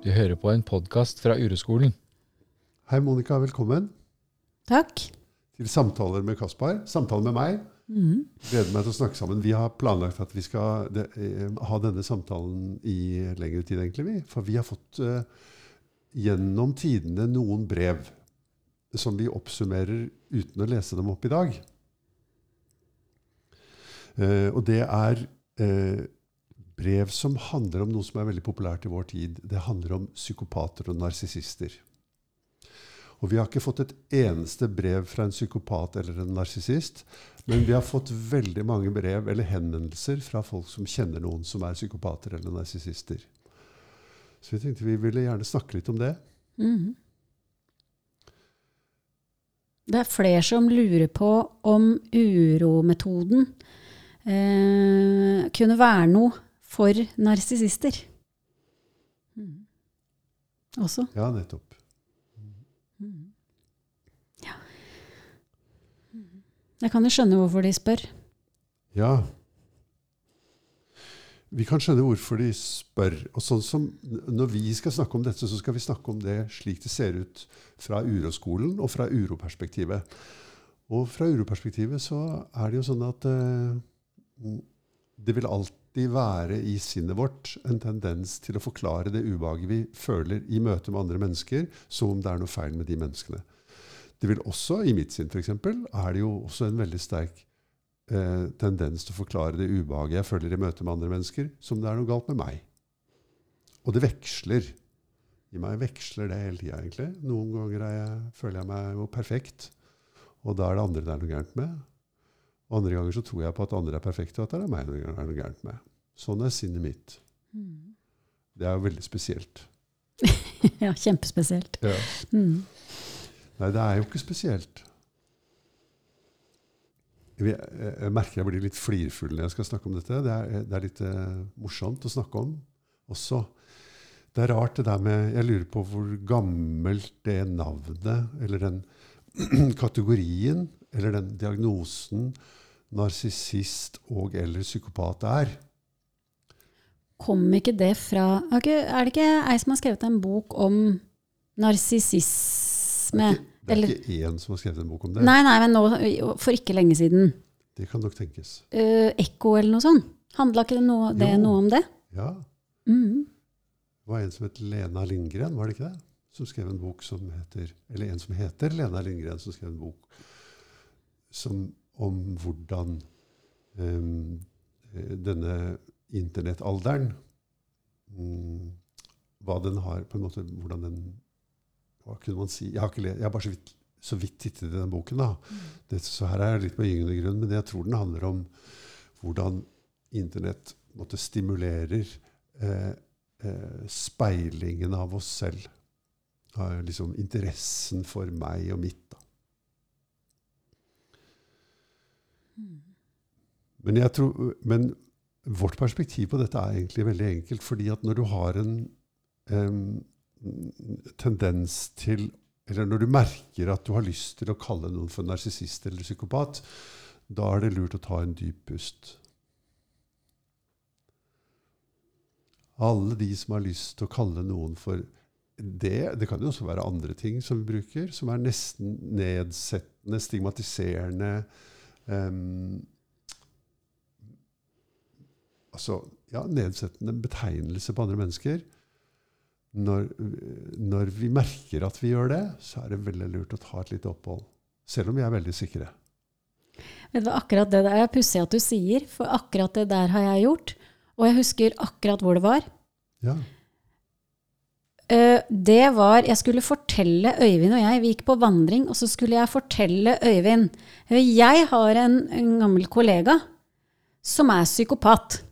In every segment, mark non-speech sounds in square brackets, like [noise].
Du hører på en podkast fra Ureskolen. Hei, Monica. Velkommen Takk. til Samtaler med Kaspar. Samtale med meg. Mhm. Gleder meg til å snakke sammen. Vi har planlagt at vi skal de, eh, ha denne samtalen i lengre tid, egentlig. vi. For vi har fått uh, gjennom tidene noen brev som vi oppsummerer uten å lese dem opp i dag. Uh, og det er eh, brev som handler om noe som er veldig populært i vår tid. Det handler om psykopater og narsissister. Og vi har ikke fått et eneste brev fra en psykopat eller en narsissist, men vi har fått veldig mange brev eller henvendelser fra folk som kjenner noen som er psykopater eller narsissister. Så vi tenkte vi ville gjerne snakke litt om det. Mhm. Det er flere som lurer på om urometoden eh, kunne være noe for narsissister. Mm. Også. Ja, nettopp. Jeg kan jo skjønne hvorfor de spør. Ja. Vi kan skjønne hvorfor de spør. Og sånn som Når vi skal snakke om dette, så skal vi snakke om det slik det ser ut fra uroskolen og fra uroperspektivet. Og fra uroperspektivet så er det jo sånn at eh, det vil alltid være i sinnet vårt en tendens til å forklare det ubehaget vi føler i møte med andre mennesker, som om det er noe feil med de menneskene. Det vil også, i mitt sinn f.eks., er det jo også en veldig sterk eh, tendens til å forklare det ubehaget jeg føler i møte med andre mennesker, som det er noe galt med meg. Og det veksler. I meg veksler det hele tida, egentlig. Noen ganger er jeg, føler jeg meg jo perfekt, og da er det andre det er noe gærent med. Andre ganger så tror jeg på at andre er perfekte, og at det er meg det er noe gærent med. Sånn er sinnet mitt. Det er jo veldig spesielt. [laughs] ja, kjempespesielt. Ja. Mm. Nei, det er jo ikke spesielt. Jeg, jeg merker jeg blir litt flirfull når jeg skal snakke om dette. Det er, det er litt eh, morsomt å snakke om også. Det er rart det der med Jeg lurer på hvor gammelt det navnet, eller den [clears throat] kategorien, eller den diagnosen narsissist og eller psykopat er. Kom ikke det fra er det ikke ei som har skrevet en bok om narsissisme? Det er ikke én som har skrevet en bok om det. Nei, nei, men nå, for ikke lenge siden. Det kan nok tenkes. Uh, Ekko eller noe sånt. Handla ikke det, noe, det noe om det? Ja. Mhm. Det var en som het Lena Lindgren, var det ikke det? Som skrev en bok som heter Eller en som heter Lena Lindgren, som skrev en bok som, om hvordan eh, denne internettalderen um, Hva den har på en måte Hvordan den Hva kunne man si? Jeg har, jeg har bare så vidt, så vidt tittet i den boken. da. Det, så her er jeg litt på gyngende grunn, men jeg tror den handler om hvordan Internett måte, stimulerer eh, eh, speilingen av oss selv. Liksom interessen for meg og mitt. Da. Men, jeg tror, men vårt perspektiv på dette er egentlig veldig enkelt. fordi at når du har en um, tendens til Eller når du merker at du har lyst til å kalle noen for narsissist eller psykopat, da er det lurt å ta en dyp pust. Alle de som har lyst til å kalle noen for det, det kan jo også være andre ting som vi bruker, som er nesten nedsettende, stigmatiserende em, Altså, ja, nedsettende betegnelse på andre mennesker. Når, når vi merker at vi gjør det, så er det veldig lurt å ta et lite opphold. Selv om vi er veldig sikre. Vet du, akkurat det der er pussig at du sier, for akkurat det der har jeg gjort. Og jeg husker akkurat hvor det var. Ja. Eh, det var Jeg skulle fortelle Øyvind og jeg Vi gikk på vandring, og så skulle jeg fortelle Øyvind eh, Jeg har en, en gammel kollega som er psykopat.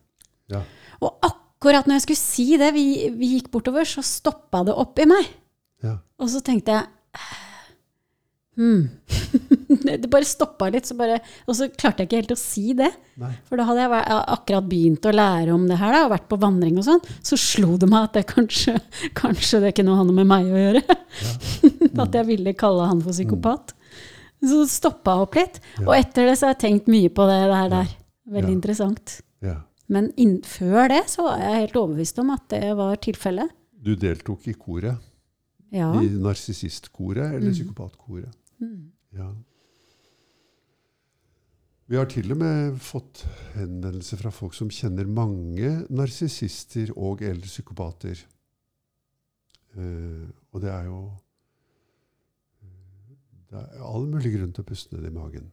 ja. Og akkurat når jeg skulle si det, vi, vi gikk bortover, så stoppa det opp i meg. ja. Og så tenkte jeg hmm. [laughs] Det bare stoppa litt, så bare, og så klarte jeg ikke helt å si det. Nei. For da hadde jeg akkurat begynt å lære om det her, da, og vært på vandring og sånn. Så slo det meg at det kanskje, [laughs] kanskje det kunne ha noe med meg å gjøre. [laughs] at jeg ville kalle han for psykopat. Så det stoppa opp litt. Og etter det så har jeg tenkt mye på det der. der. Veldig Ja. interessant. ja. Men inn, før det så var jeg helt overbevist om at det var tilfellet. Du deltok i koret. Ja. I narsissistkoret eller Mm. psykopatkoret. Mm. Ja. Vi har til og med fått henvendelser fra folk som kjenner mange narsissister og eller psykopater. Eh, og det er jo Det er all mulig grunn til å puste ned i magen.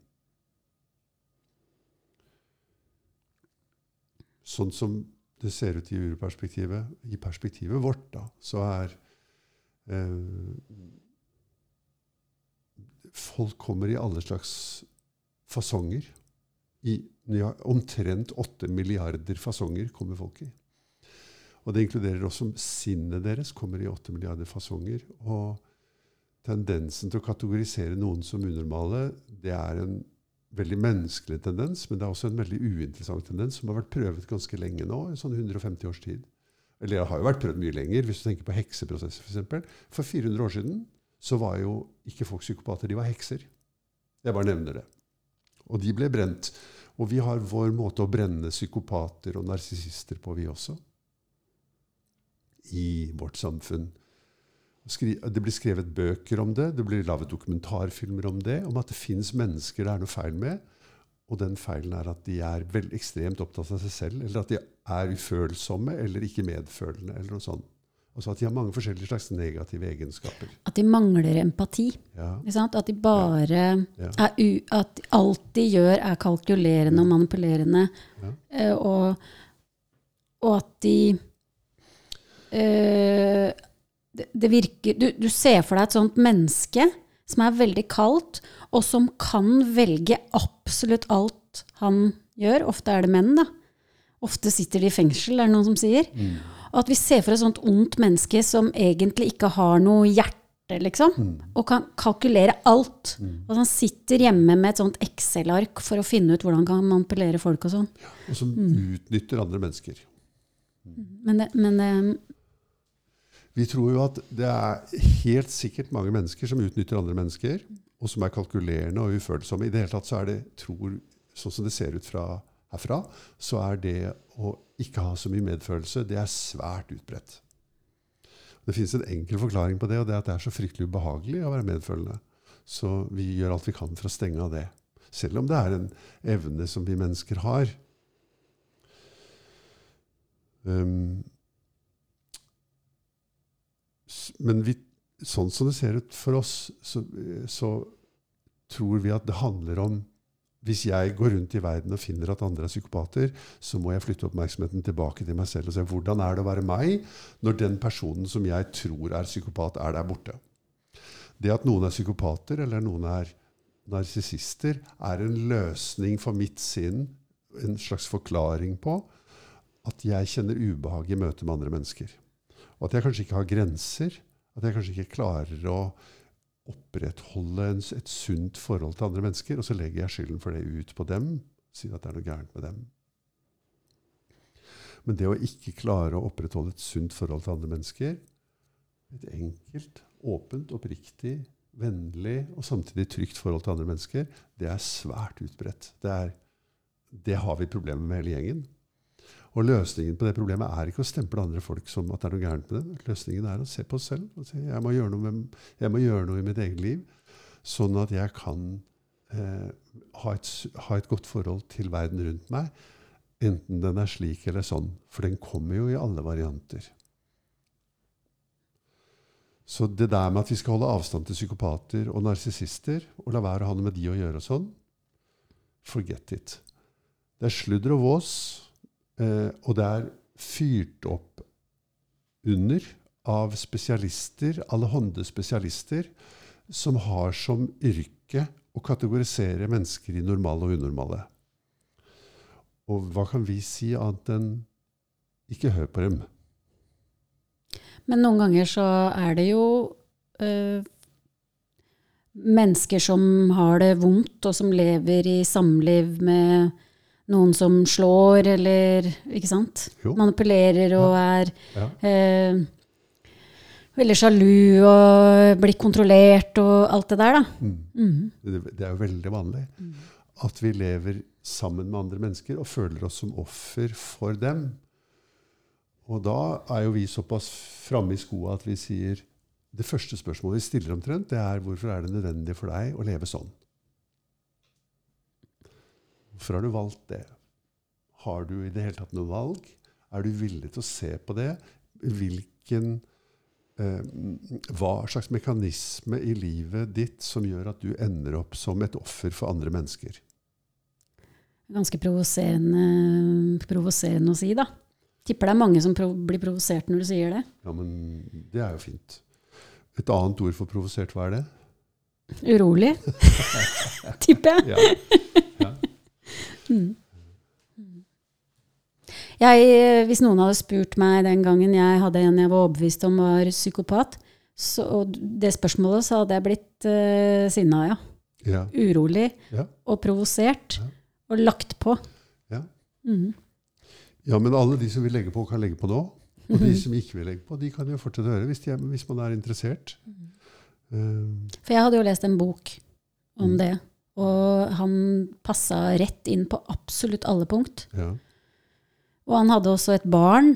Sånn som det ser ut i uroperspektivet, i perspektivet vårt, da, så er eh, Folk kommer i alle slags fasonger. I ja, omtrent åtte milliarder fasonger kommer folk i. Og det inkluderer også sinnet deres kommer i åtte milliarder fasonger. Og tendensen til å kategorisere noen som unormale, det er en veldig menneskelig tendens, men det er også en veldig uinteressant tendens som har vært prøvet ganske lenge nå, i sånn 150 års tid. Eller det har jo vært prøvd mye lenger, hvis du tenker på hekseprosesser f.eks. For, eksempel. for 400 år siden så var jo ikke folk psykopater, de var hekser. Jeg bare nevner det. Og de ble brent. Og vi har vår måte å brenne psykopater og narsissister på, vi også. I vårt samfunn. Det blir skrevet bøker om det, det blir laget dokumentarfilmer om det, om at det fins mennesker det er noe feil med. Og den feilen er at de er veldig ekstremt opptatt av seg selv, eller at de er ufølsomme eller ikke medfølende. eller noe sånt. Altså at de har mange forskjellige slags negative egenskaper. At de mangler empati. Ja, Ikke sant? At de bare Ja. er u, At alt de gjør, er kalkulerende og manipulerende. Ja. Eh, og, og at de eh, det, det virker du, du ser for deg et sånt menneske som er veldig kaldt, og som kan velge absolutt alt han gjør. Ofte er det menn, da. Ofte sitter de i fengsel, er det noen som sier. Og at vi ser for et sånt ondt menneske som egentlig ikke har noe hjerte, liksom. Og kan kalkulere alt. Og han sitter hjemme med et sånt Excel-ark for å finne ut hvordan han kan manipulere folk og sånn. Og som utnytter andre mennesker. Men, det, men det, Vi tror jo at det er helt sikkert mange mennesker som utnytter andre mennesker, og som er kalkulerende og ufølsomme. I det hele tatt så er det, tror, sånn som det ser ut fra herfra, så er det å ikke ha så mye medfølelse, det er svært utbredt. Det finnes en enkel forklaring på det, og det er at det er så fryktelig ubehagelig å være medfølende. Så vi gjør alt vi kan for å stenge av det. Selv om det er en evne som vi mennesker har. Um, men vi, sånn som det ser ut for oss, så, så tror vi at det handler om Hvis jeg går rundt i verden og finner at andre er psykopater, så må jeg flytte oppmerksomheten tilbake til meg selv og se hvordan er det å være meg når den personen som jeg tror er psykopat, er der borte. Det at noen er psykopater eller noen er narsissister, er en løsning for mitt sinn, en slags forklaring på at jeg kjenner ubehag i møte med andre mennesker. Og at jeg kanskje ikke har grenser. At jeg kanskje ikke klarer å opprettholde et sunt forhold til andre mennesker. Og så legger jeg skylden for det ut på dem. Sier at det er noe gærent med dem. Men det å ikke klare å opprettholde et sunt forhold til andre mennesker, et enkelt, åpent, oppriktig, vennlig og samtidig trygt forhold til andre mennesker, det er svært utbredt. Det, er, det har vi problemer med hele gjengen. Og løsningen på det problemet er ikke å stemple andre folk som at det er noe gærent med dem. Løsningen er å se på oss selv. og si, jeg, må gjøre noe med, jeg må gjøre noe i mitt eget liv, sånn at jeg kan eh, ha, et, ha et godt forhold til verden rundt meg, enten den er slik eller sånn. For den kommer jo i alle varianter. Så det der med at vi skal holde avstand til psykopater og narsissister, og la være å ha noe med de å gjøre og sånn, forget it. Det er sludder og vås, og det er fyrt opp under av spesialister, allehånde spesialister, som har som yrke å kategorisere mennesker i normale og unormale. Og hva kan vi si annet enn ikke hør på dem? Men noen ganger så er det jo øh, mennesker som har det vondt, og som lever i samliv med noen som slår, eller ikke sant? Jo. Manipulerer og er Ja. eh, veldig sjalu og blir kontrollert og alt det der, da. Mm. Mm. Det, det er jo veldig vanlig at vi lever sammen med andre mennesker og føler oss som offer for dem. Og da er jo vi såpass framme i skoa at vi sier Det første spørsmålet vi stiller omtrent, det er hvorfor er det nødvendig for deg å leve sånn? Hvorfor har du valgt det? Har du i det hele tatt noe valg? Er du villig til å se på det? Hvilken eh, Hva slags mekanisme i livet ditt som gjør at du ender opp som et offer for andre mennesker? Ganske provoserende, provoserende å si, da. Tipper det er mange som blir provosert når du sier det. Ja, men det er jo fint. Et annet ord for provosert, hva er det? Urolig, [laughs] tipper jeg. Ja. Ja. jeg. Hvis noen hadde spurt meg den gangen jeg hadde en jeg var overbevist om var psykopat, så, og det spørsmålet, så hadde jeg blitt uh, sinna, ja. Ja. Urolig Ja. og provosert. Ja. Og lagt på. Ja. Mhm. ja, men alle de som vil legge på, kan legge på nå. Og de som ikke vil legge på, de kan jo fortsette å høre hvis, de hvis man er interessert. Eh, For jeg hadde jo lest en bok om Mm. det, og han passa rett inn på absolutt alle punkt. ja. Og han hadde også et barn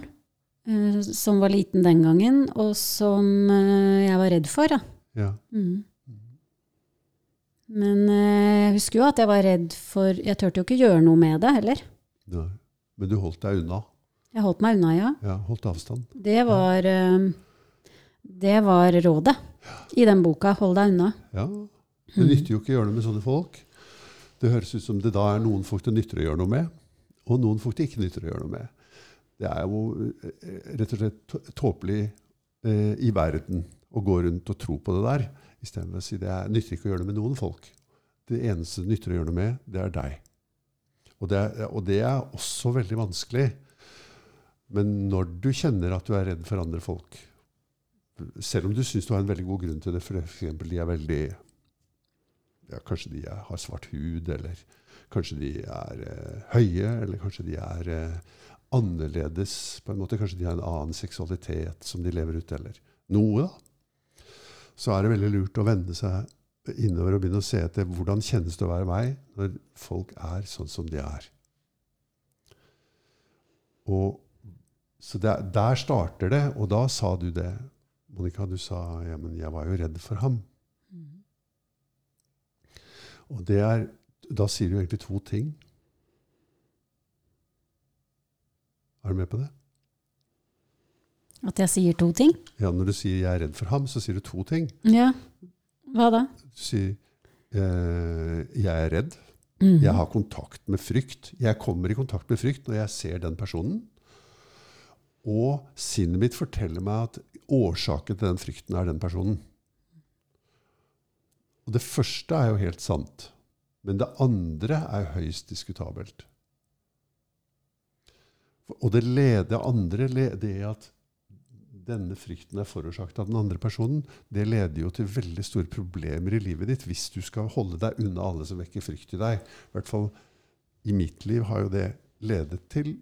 uh, som var liten den gangen, og som uh, jeg var redd for. Da. ja. Mm. Men uh, jeg husker jo at jeg var redd for Jeg turte jo ikke gjøre noe med det heller. Nei. Men du holdt deg unna. Jeg holdt meg unna, ja. Ja, holdt avstand. Det var, det var rådet i den boka. Hold deg unna. Ja. Det nytter jo ikke å gjøre noe med sånne folk. Det høres ut som det da er noen folk det nytter å gjøre noe med, og noen folk det ikke nytter å gjøre noe med. Det er jo eh, rett og slett tåpelig eh, i verden å gå rundt og tro på det der, istedenfor å si det er, nytter ikke å gjøre noe med noen folk. Det eneste det nytter å gjøre noe med, det er deg. Og det er, og det er også veldig vanskelig. Men når du kjenner at du er redd for andre folk, selv om du syns du har en veldig god grunn til det, f.eks. de er veldig ja, Kanskje de er, har svart hud, eller kanskje de er eh, høye, eller kanskje de er eh, annerledes på en måte. Kanskje de har en annen seksualitet som de lever ut, eller noe. da. Så er det veldig lurt å vende seg innover og begynne å se etter hvordan kjennes det å være meg når folk er sånn som de er. Og, så der, der starter det, og da sa du det. Monica, du sa ja, men jeg var jo redd for ham. Og det er, da sier du egentlig to ting. Er du med på det? At jeg sier to ting. Ja, Når du sier 'jeg er redd for ham', så sier du to ting. Ja. Hva da? Du sier eh, 'jeg er redd'. Mhm. Jeg har kontakt med frykt. Jeg kommer i kontakt med frykt når jeg ser den personen. Og sinnet mitt forteller meg at årsaken til den frykten er den personen. Og det første er jo helt sant. Men det andre er høyst diskutabelt. Og det leder andre, det er at denne frykten er forårsaket av den andre personen, det leder jo til veldig store problemer i livet ditt hvis du skal holde deg unna alle som vekker frykt i deg. I hvert fall i mitt liv har jo det ledet til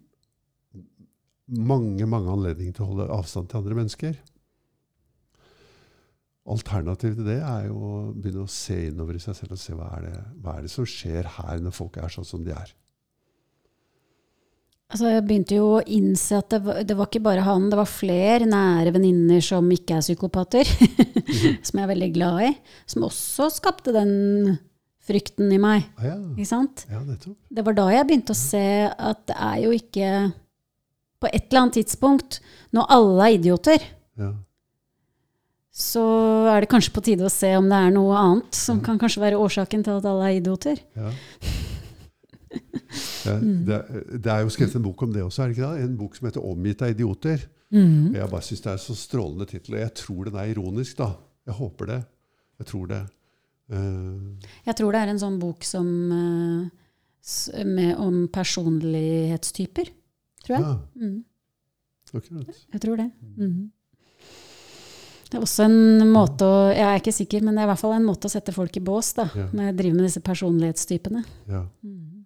mange, mange anledninger til å holde avstand til andre mennesker. Alternativet til det er jo å begynne å se innover i seg selv og se hva er det, hva er det som skjer her når folk er sånn som de er. Altså, jeg begynte jo å innse at det var, det var ikke bare han, det var flere nære venninner som ikke er psykopater, [laughs] som jeg er veldig glad i, som også skapte den frykten i meg. Ah, ja. Ikke sant? ja. Det var da jeg begynte å se at det er jo ikke På et eller annet tidspunkt, når alle er idioter, Ja. Så er det kanskje på tide å se om det er noe annet som kan kanskje være årsaken til at alle er idioter. Ja. [laughs] Ja, det, det er jo skrevet en bok om det også, er det ikke det? En bok som heter 'Omgitt av idioter'. Mhm. Jeg bare syns det er så strålende tittel, og jeg tror den er ironisk, da. Jeg håper det. Jeg tror det. Uh. Jeg tror det er en sånn bok som, eh, med, om personlighetstyper, tror jeg. ja, Mm. akkurat. Jeg tror det. Mhm. Det er også en måte å Jeg er ikke sikker, men det er i hvert fall en måte å sette folk i bås da, Ja. når jeg driver med disse personlighetstypene. Ja. Mm.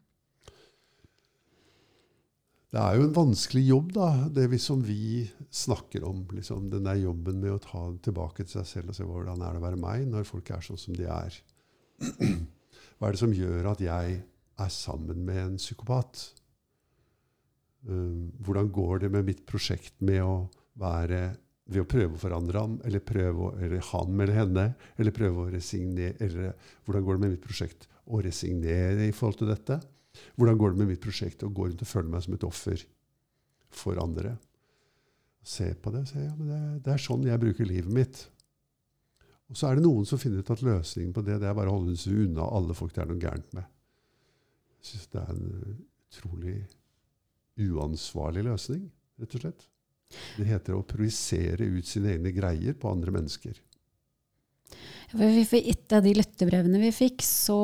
Det er jo en vanskelig jobb, da, det vi som vi snakker om. Liksom, den der jobben med å ta det tilbake til seg selv og se hvordan er det å være meg når folk er sånn som de er. Hva er det som gjør at jeg er sammen med en psykopat? Um, hvordan går det med mitt prosjekt med å være ved å prøve å forandre ham, eller, prøve å, eller ham eller henne, eller prøve å resignere eller Hvordan går det med mitt prosjekt å resignere i forhold til dette? Hvordan går det med mitt prosjekt å gå rundt og føle meg som et offer for andre? Se på det og si ja, men det, det, er sånn jeg bruker livet mitt. Og så er det noen som finner ut at løsningen på det det er bare å holde seg unna alle folk det er noe gærent med. Jeg synes det er en utrolig uansvarlig løsning, rett og slett. Det heter å projisere ut sine egne greier på andre mennesker. I et av de lyttebrevene vi fikk, så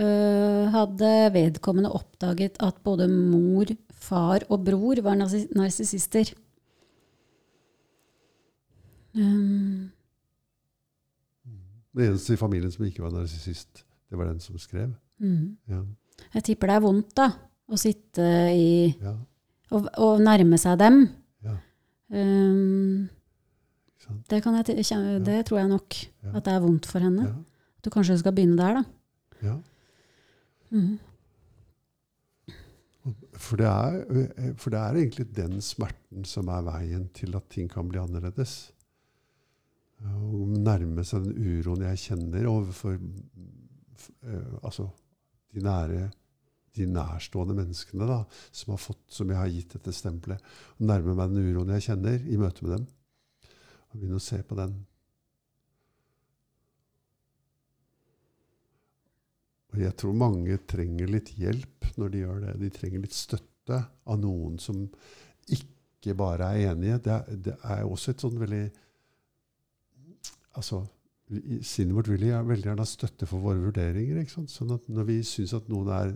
øh, hadde vedkommende oppdaget at både mor, far og bror var narsissister. Um. Det eneste i familien som ikke var narsissist, det var den som skrev. Mm. Ja. Jeg tipper det er vondt, da, å sitte i Ja. og, og nærme seg dem. Um, det, kan jeg, det tror jeg nok. At det er vondt for henne. At du kanskje skal begynne der, da. Ja. Mm. For det, er, for det er egentlig den smerten som er veien til at ting kan bli annerledes. Å nærme seg den uroen jeg kjenner overfor eh, altså, de nære de nærstående menneskene da, som, har fått, som jeg har gitt dette stempelet. Og nærme meg den uroen jeg kjenner, i møte med dem. Og begynne å se på den. Og jeg tror mange trenger litt hjelp når de gjør det. De trenger litt støtte av noen som ikke bare er enige. Det er, det er også et sånn veldig Altså, sinnet vårt vil veldig gjerne ha støtte for våre vurderinger. ikke sant? Sånn at når vi syns at noen er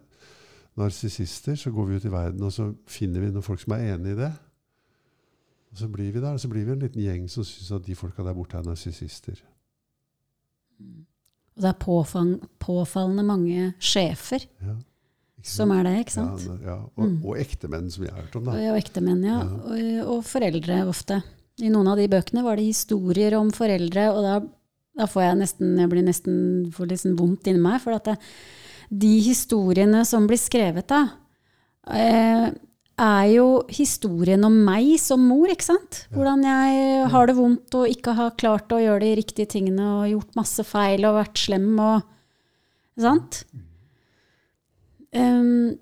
narsissister, så går vi ut i verden og så finner vi noen folk som er enig i det. Og så blir vi der, og så blir vi en liten gjeng som syns at de folka der borte er narsissister. Og det er påfang, påfallende mange sjefer Ja, som er det, ikke sant? Ja, ja. Og, Mm. og ektemenn, som jeg har hørt om. da. Og, og ektemenn, ja. Ja. Og, og foreldre ofte. I noen av de bøkene var det historier om foreldre, og da, da får jeg nesten, jeg blir nesten får litt sånn vondt inni meg. For at det, de historiene som blir skrevet da, eh, er jo historien om meg som mor, ikke sant? Hvordan jeg har det vondt og ikke har klart å gjøre de riktige tingene og gjort masse feil og vært slem og Sant? Um,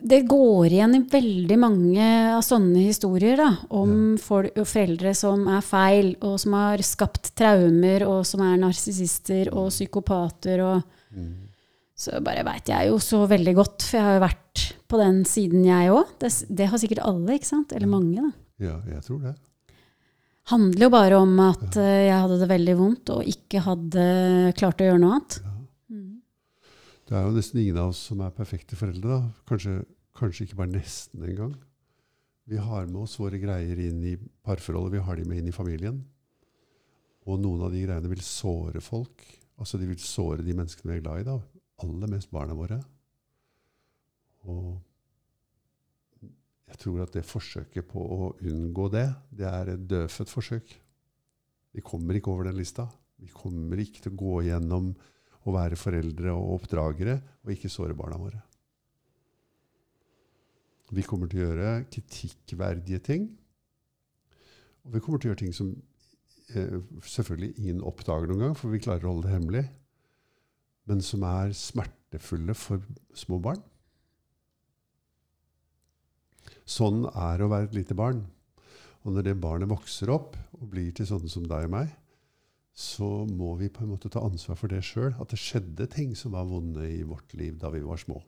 det går igjen i veldig mange av sånne historier da, om ja. foreldre som er feil, og som har skapt traumer, og som er narsissister og psykopater. Og, Mm. Så bare veit jeg jo så veldig godt, for jeg har jo vært på den siden, jeg òg. Det, det har sikkert alle, ikke sant? Eller mange. da. Ja, jeg tror det. handler jo bare om at ja. jeg hadde det veldig vondt og ikke hadde klart å gjøre noe annet. Ja. Mm. Det er jo nesten ingen av oss som er perfekte foreldre. da. Kanskje, kanskje ikke bare nesten engang. Vi har med oss våre greier inn i parforholdet, vi har de med inn i familien. Og noen av de greiene vil såre folk. Altså De vil såre de menneskene vi er glad i. da. Aller mest barna våre. Og jeg tror at det forsøket på å unngå det, det er et dødfødt forsøk. Vi kommer ikke over den lista. Vi kommer ikke til å gå gjennom å være foreldre og oppdragere og ikke såre barna våre. Vi kommer til å gjøre kritikkverdige ting. Og vi kommer til å gjøre ting som eh, selvfølgelig ingen oppdager noen gang, for vi klarer å holde det hemmelig, men som er smertefulle for små barn. Sånn er å være et lite barn. Og når det barnet vokser opp og blir til sånne som deg og meg, så må vi på en måte ta ansvar for det sjøl. At det skjedde ting som var vonde i vårt liv da vi var små.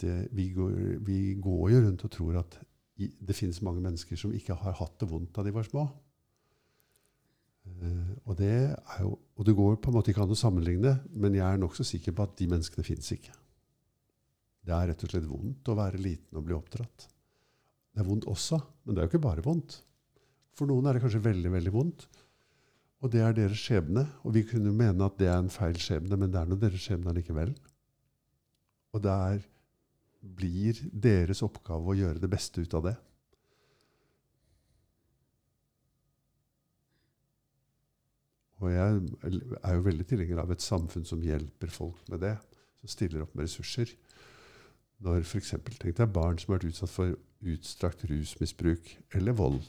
Det, vi, går, vi går jo rundt og tror at det finnes mange mennesker som ikke har hatt det vondt da de var små. Og, det jo, og det går på en måte ikke an å sammenligne, men jeg er nokså sikker på at de menneskene fins ikke. Det er rett og slett vondt å være liten og bli oppdratt. Det er vondt også, men det er jo ikke bare vondt. For noen er det kanskje veldig, veldig vondt. Og det er deres skjebne. Og vi kunne mene at det er en feil skjebne, men det er nå deres skjebne likevel. Og det blir deres oppgave å gjøre det beste ut av det. Og jeg er jo veldig tilhenger av et samfunn som hjelper folk med det. Som stiller opp med ressurser. når f.eks. tenk deg barn som har vært utsatt for utstrakt rusmisbruk eller vold.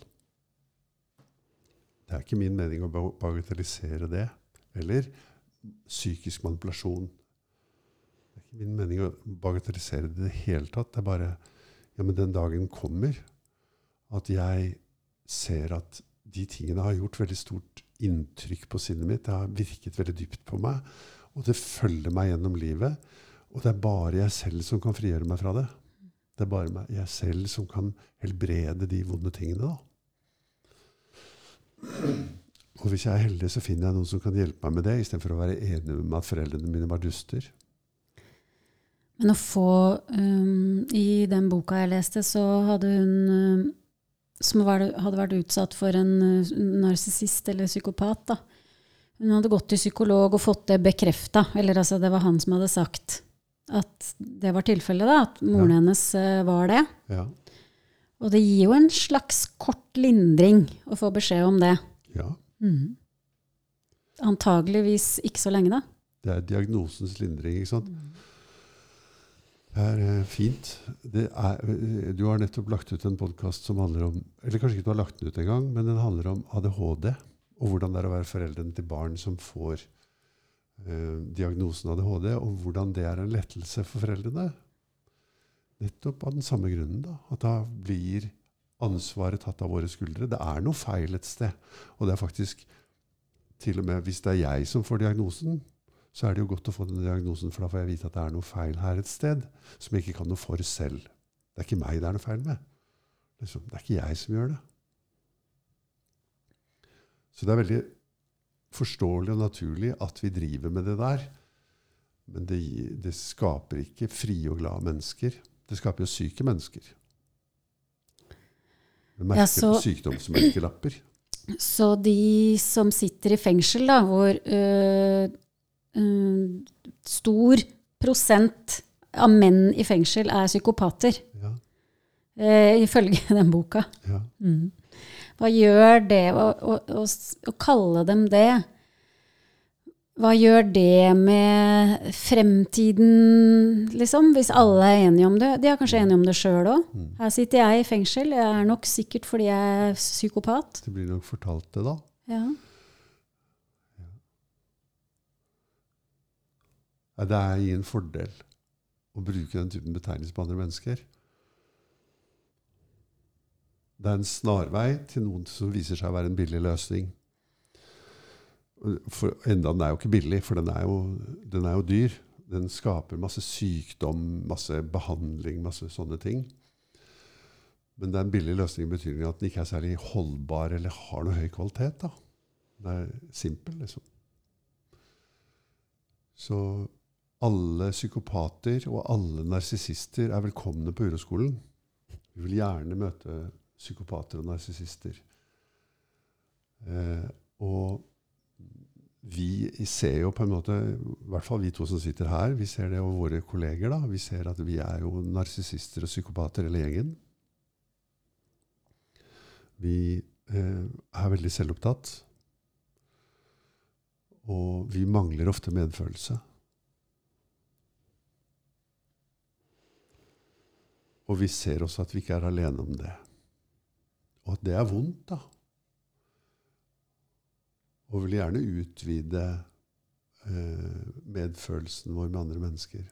Det er ikke min mening å bagatellisere det. Eller psykisk manipulasjon. Det er ikke min mening å bagatellisere det i det hele tatt. Det er bare ja, men den dagen kommer at jeg ser at de tingene har gjort veldig stort inntrykk på sinnet mitt. Det har virket veldig dypt på meg. Og det følger meg gjennom livet. Og det er bare jeg selv som kan frigjøre meg fra det. Det er bare meg, jeg selv som kan helbrede de vonde tingene. da. Og hvis jeg er heldig, så finner jeg noen som kan hjelpe meg med det, istedenfor å være enig med at foreldrene mine var duster. Men å få um, I den boka jeg leste, så hadde hun um, som var, hadde vært utsatt for en uh, narsissist eller psykopat, da. Hun hadde gått til psykolog og fått det bekrefta, eller altså det var han som hadde sagt at det var tilfellet, da, at moren Ja. hennes uh, var det. Ja. Og det gir jo en slags kort lindring å få beskjed om det. ja. Mm. Antageligvis ikke så lenge, da. Det er diagnosens lindring, ikke sant? Det er eh, fint. Det er, eh, du har nettopp lagt ut en podkast som handler om Eller kanskje ikke du har lagt den ut engang, men den handler om ADHD. Og hvordan det er å være foreldrene til barn som får eh, diagnosen ADHD, og hvordan det er en lettelse for foreldrene. Nettopp av den samme grunnen. da, At da blir ansvaret tatt av våre skuldre. Det er noe feil et sted. Og det er faktisk til og med hvis det er jeg som får diagnosen, så er det jo godt å få den diagnosen, for da får jeg vite at det er noe feil her et sted som jeg ikke kan noe for selv. Det er ikke meg det er noe feil med. Liksom, det er ikke jeg som gjør det. Så det er veldig forståelig og naturlig at vi driver med det der. Men det, det skaper ikke frie og glade mennesker. Det skaper jo syke mennesker. Med merker, Ja, så- sykdomsmerkelapper. Så de som sitter i fengsel, da, hvor øh, stor prosent av menn i fengsel er psykopater, Ja, øh, ifølge [laughs] den boka. ja. Mm. Hva gjør det å, å, å, å kalle dem det? Hva gjør det med fremtiden, liksom? Hvis alle er enige om det. De er kanskje enige om det sjøl òg. Mm. Her sitter jeg i fengsel. Jeg er nok sikkert fordi jeg er psykopat. Det blir nok fortalt det, da. Ja. Nei, det er ingen fordel å bruke den typen betegnelse på andre mennesker. Det er en snarvei til noen som viser seg å være en billig løsning. For enda den er jo ikke billig, for den er jo, den er jo dyr. Den skaper masse sykdom, masse behandling, masse sånne ting. Men det er en billig løsning i betydning at den ikke er særlig holdbar eller har noe høy kvalitet. Da. Den er simpel, liksom. Så alle psykopater og alle narsissister er velkomne på Uroskolen. Vi vil gjerne møte psykopater og narsissister. Eh, og vi ser jo på en måte, i hvert fall vi to som sitter her, vi ser det og våre kolleger, da. Vi ser at vi er jo narsissister og psykopater hele gjengen. Vi eh, er veldig selvopptatt. Og vi mangler ofte medfølelse. Og vi ser også at vi ikke er alene om det. Og at det er vondt, da. Og vil gjerne utvide eh, medfølelsen vår med andre mennesker.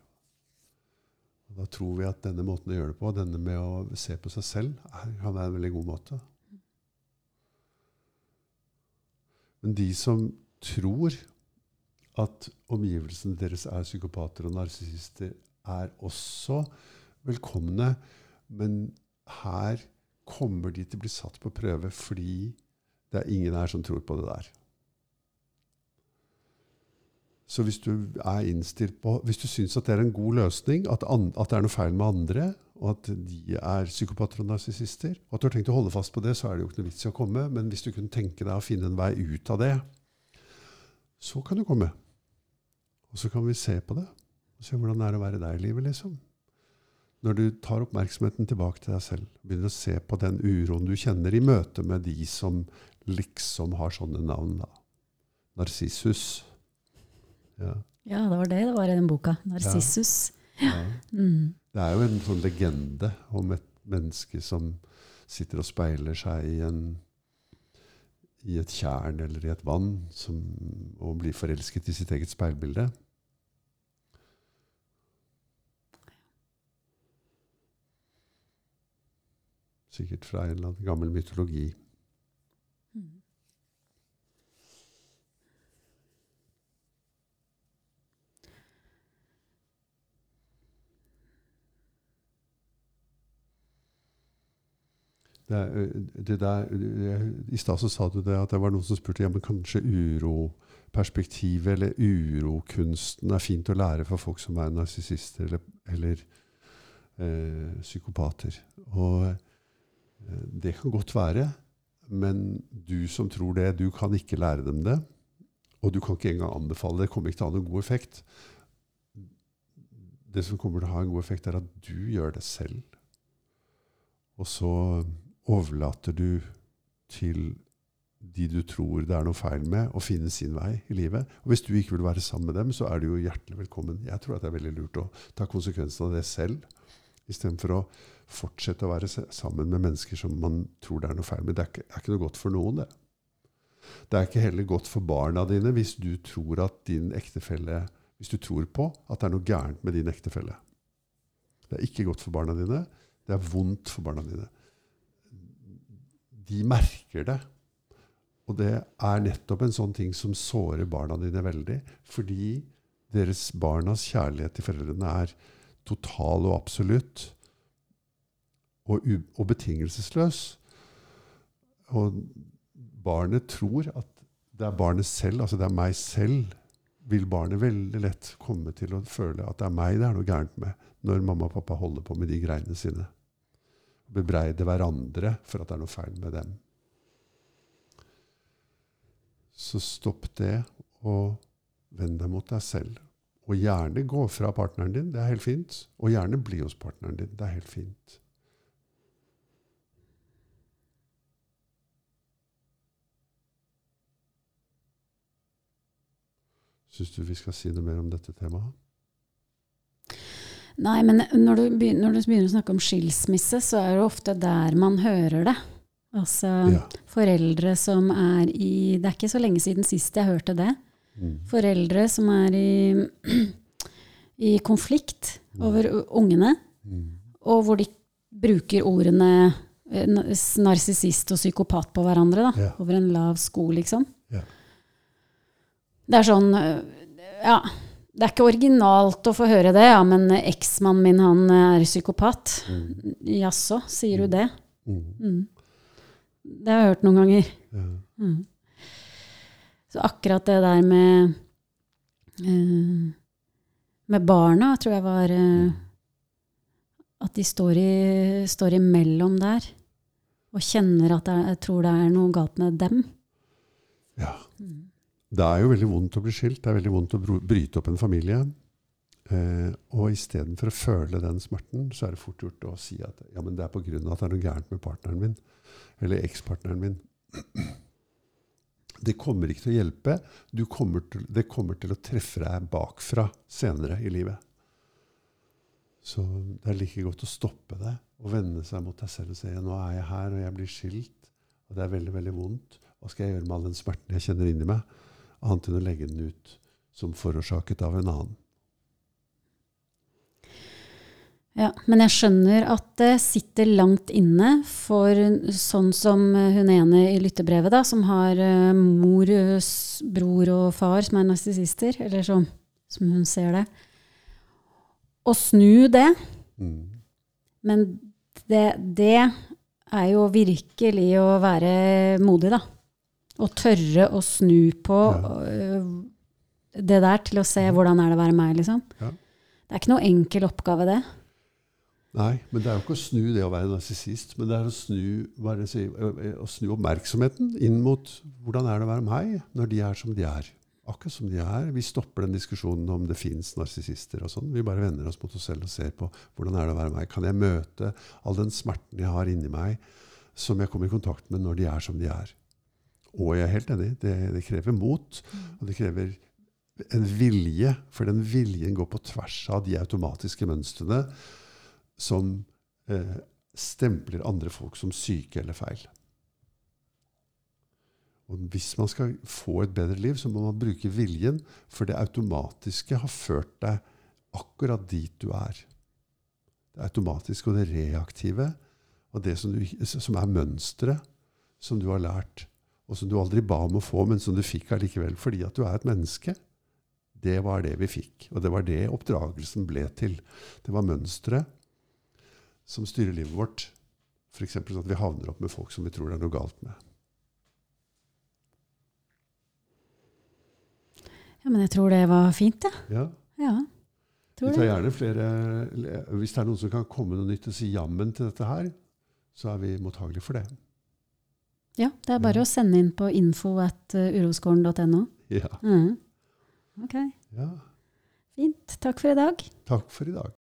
Og da tror vi at denne måten å gjøre det på, denne med å se på seg selv, er, kan være en veldig god måte. Men de som tror at omgivelsene deres er psykopater og narsissister, er også velkomne, men her kommer de til å bli satt på prøve fordi det er ingen her som tror på det der. Så hvis du er innstilt på Hvis du syns at det er en god løsning, at, an, at det er noe feil med andre, og at de er psykopater og narsissister, og at du har tenkt å holde fast på det, så er det jo ikke noe vits i å komme. Men hvis du kunne tenke deg å finne en vei ut av det, så kan du komme. Og så kan vi se på det. Og se hvordan det er å være deg i livet, liksom. Når du tar oppmerksomheten tilbake til deg selv, begynner å se på den uroen du kjenner i møte med de som liksom har sånne navn, da. Narsissus. Ja. ja, det var det det var i den boka. Narsissus. Ja. [laughs] Mm. Det er jo en sånn legende om et menneske som sitter og speiler seg i, en, i et tjern eller i et vann som, og blir forelsket i sitt eget speilbilde. Sikkert fra en eller annen gammel mytologi. Mm. Det, det der, I stad sa du det at det var noen som spurte ja, men kanskje uroperspektivet eller urokunsten er fint å lære for folk som er narsissister eller, eller eh, psykopater. Og det kan godt være, men du som tror det, du kan ikke lære dem det. Og du kan ikke engang anbefale det. Det kommer ikke til å ha noen god effekt. Det som kommer til å ha en god effekt, er at du gjør det selv. Og så overlater du til de du tror det er noe feil med, å finne sin vei i livet. Og hvis du ikke vil være sammen med dem, så er du jo hjertelig velkommen. Jeg tror det er veldig lurt å ta konsekvensen av det selv, istedenfor å fortsette å være sammen med mennesker som man tror det er noe feil med. Det er ikke, er ikke noe godt for noen, det. Det er ikke heller godt for barna dine hvis du tror at din ektefelle Hvis du tror på at det er noe gærent med din ektefelle. Det er ikke godt for barna dine. Det er vondt for barna dine de merker det. Og det er nettopp en sånn ting som sårer barna dine veldig. Fordi deres barnas kjærlighet til foreldrene er total og absolutt. Og, og betingelsesløs. Og barnet tror at det er barnet selv, altså det er meg selv, vil barnet veldig lett komme til å føle at det er meg det er noe gærent med, når mamma og pappa holder på med de greiene sine bebreide hverandre for at det er noe feil med dem. Så stopp det, og vend deg mot deg selv. Og gjerne gå fra partneren din. Det er helt fint. Og gjerne bli hos partneren din. Det er helt fint. Syns du vi skal si noe mer om dette temaet? Nei, men når du, begynner, når du, begynner, å snakke om skilsmisse, så er det ofte der man hører det. Altså ja. foreldre som er i Det er ikke så lenge siden sist jeg hørte det. Mm. Foreldre som er i, [clears throat] i konflikt over ungene, mm. og hvor de bruker ordene eh, narsissist og psykopat på hverandre, da, ja. over en lav sko, liksom. Ja. Det er sånn eh, Ja det er ikke originalt å få høre det, ja, men eksmannen min han er psykopat. Mm. Jaså, sier du mm. det? Mm. Mm. Det har jeg hørt noen ganger. Ja. Mm. Så akkurat det der med uh, Med barna tror jeg var uh, At de står, i, står imellom der og kjenner at jeg tror det er noe galt med dem. Ja. Det er jo veldig vondt å bli skilt. Det er veldig vondt å bryte opp en familie. Eh, og istedenfor å føle den smerten, så er det fort gjort å si at ja, men det er pga. at det er noe gærent med partneren min. Eller ekspartneren min. Det kommer ikke til å hjelpe. Kommer til, det kommer til å treffe deg bakfra senere i livet. Så det er like godt å stoppe det og vende seg mot deg selv og si nå er jeg her, og jeg blir skilt, og det er veldig, veldig vondt. Hva skal jeg gjøre med all den smerten jeg kjenner inni meg? annet enn å legge den ut som forårsaket av en annen. Ja, men jeg skjønner at det sitter langt inne for sånn som hun ene i lyttebrevet, da, som har uh, mor, bror og far som er narsissister, eller så, som hun ser det. Å snu det. Mm. Men det, det er jo virkelig å være modig, da. Å tørre å snu på ja. Det der til å se hvordan er det å være meg, liksom. Ja. Det er ikke noe enkel oppgave, det. Nei, men det er jo ikke å snu det å være narsissist, men det er å snu, si, å snu, oppmerksomheten inn mot hvordan er det å være meg når de er som de er. Akkurat som de er. Vi stopper den diskusjonen om det fins narsissister og sånn. Vi bare vender oss mot oss selv og ser på hvordan er det å være meg. Kan jeg møte all den smerten jeg har inni meg, som jeg kommer i kontakt med når de er som de er? Og jeg er helt enig, det, det krever mot. Og det krever en vilje, for den viljen går på tvers av de automatiske mønstrene som eh, stempler andre folk som syke eller feil. Og hvis man skal få et bedre liv, så må man bruke viljen, for det automatiske har ført deg akkurat dit du er. Det automatiske og det reaktive, og det som, du, som er mønsteret som du har lært, og som du aldri ba om å få, men som du fikk allikevel fordi at du er et menneske. Det var det vi fikk, og det var det oppdragelsen ble til. Det var mønsteret som styrer livet vårt. F.eks. sånn at vi havner opp med folk som vi tror det er noe galt med. Ja, men jeg tror det var fint, ja. Ja. ja. Vi tar gjerne flere Hvis det er noen som kan komme noe nytt og si jammen til dette her, så er vi mottagelige for det. Ja, det er bare å sende inn på info at uroskolen.no. Ja. Mm. Ok, ja. fint. Takk for i dag. Takk for i dag.